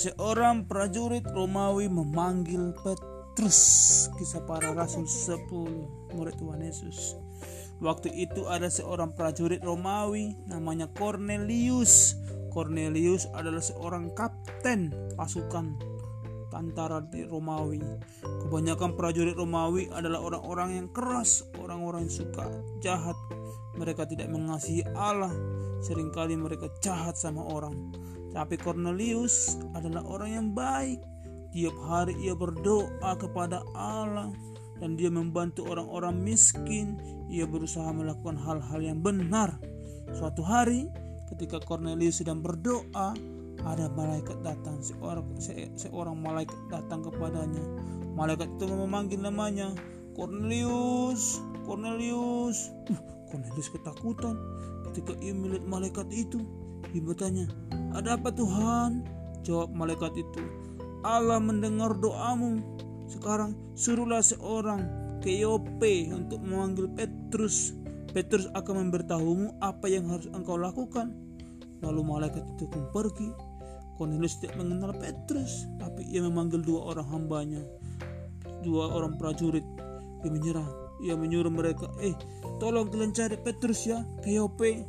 Seorang prajurit Romawi memanggil Petrus. Kisah para rasul 10 murid Tuhan Yesus. Waktu itu ada seorang prajurit Romawi namanya Cornelius. Cornelius adalah seorang kapten pasukan tentara di Romawi. Kebanyakan prajurit Romawi adalah orang-orang yang keras, orang-orang yang suka jahat. Mereka tidak mengasihi Allah, sering kali mereka jahat sama orang. Tapi Cornelius adalah orang yang baik. Tiap hari ia berdoa kepada Allah dan dia membantu orang-orang miskin. Ia berusaha melakukan hal-hal yang benar. Suatu hari, ketika Cornelius sedang berdoa, ada malaikat datang. Seorang, se, seorang malaikat datang kepadanya. Malaikat itu memanggil namanya Cornelius. Cornelius. Cornelius ketakutan ketika ia melihat malaikat itu. Ia bertanya, "Ada apa Tuhan?" Jawab malaikat itu, "Allah mendengar doamu sekarang suruhlah seorang ke Yope untuk memanggil Petrus. Petrus akan memberitahumu apa yang harus engkau lakukan. Lalu malaikat itu pun pergi. Cornelius tidak mengenal Petrus, tapi ia memanggil dua orang hambanya, dua orang prajurit. Ia menyerah, ia menyuruh mereka, eh tolong kalian cari Petrus ya ke Yope.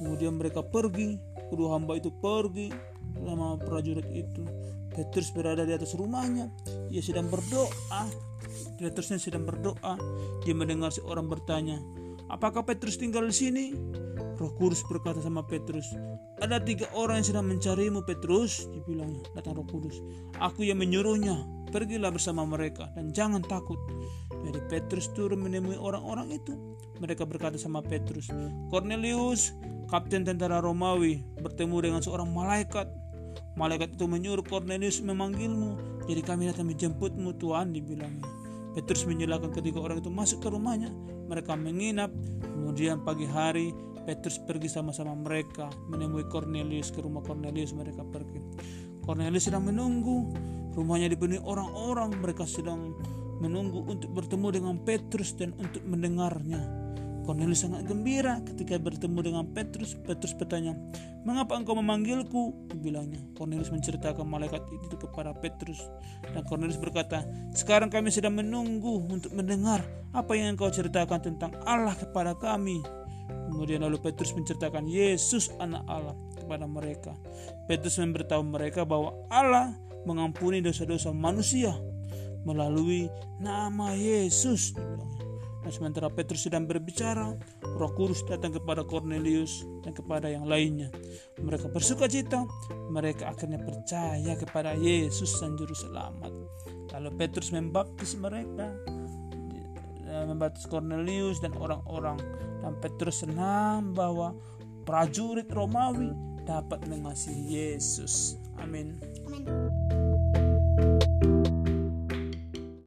Kemudian mereka pergi, kedua hamba itu pergi sama prajurit itu. Petrus berada di atas rumahnya. Ia sedang berdoa. Petrusnya sedang berdoa. Dia mendengar seorang bertanya, Apakah Petrus tinggal di sini? Roh Kudus berkata sama Petrus, ada tiga orang yang sedang mencarimu Petrus, dibilangnya, datang Roh Kudus. Aku yang menyuruhnya, pergilah bersama mereka dan jangan takut. Jadi Petrus turun menemui orang-orang itu. Mereka berkata sama Petrus, Cornelius, kapten tentara Romawi, bertemu dengan seorang malaikat Malaikat itu menyuruh Cornelius memanggilmu. Jadi kami datang menjemputmu Tuhan dibilangnya. Petrus menyalakan ketiga orang itu masuk ke rumahnya. Mereka menginap. Kemudian pagi hari Petrus pergi sama-sama mereka menemui Cornelius ke rumah Cornelius mereka pergi. Cornelius sedang menunggu. Rumahnya dipenuhi orang-orang. Mereka sedang menunggu untuk bertemu dengan Petrus dan untuk mendengarnya. Cornelius sangat gembira ketika bertemu dengan Petrus. Petrus bertanya, "Mengapa engkau memanggilku?" Bilangnya. Cornelius menceritakan malaikat itu kepada Petrus. Dan Cornelius berkata, "Sekarang kami sedang menunggu untuk mendengar apa yang engkau ceritakan tentang Allah kepada kami." Kemudian lalu Petrus menceritakan Yesus anak Allah kepada mereka. Petrus memberitahu mereka bahwa Allah mengampuni dosa-dosa manusia melalui nama Yesus. Dibilangnya. Dan sementara Petrus sedang berbicara, Roh Kudus datang kepada Cornelius dan kepada yang lainnya. Mereka bersuka cita, mereka akhirnya percaya kepada Yesus dan Juru Selamat. Lalu Petrus membaptis mereka, membaptis Cornelius dan orang-orang. Dan Petrus senang bahwa prajurit Romawi dapat mengasihi Yesus. Amin. Amin.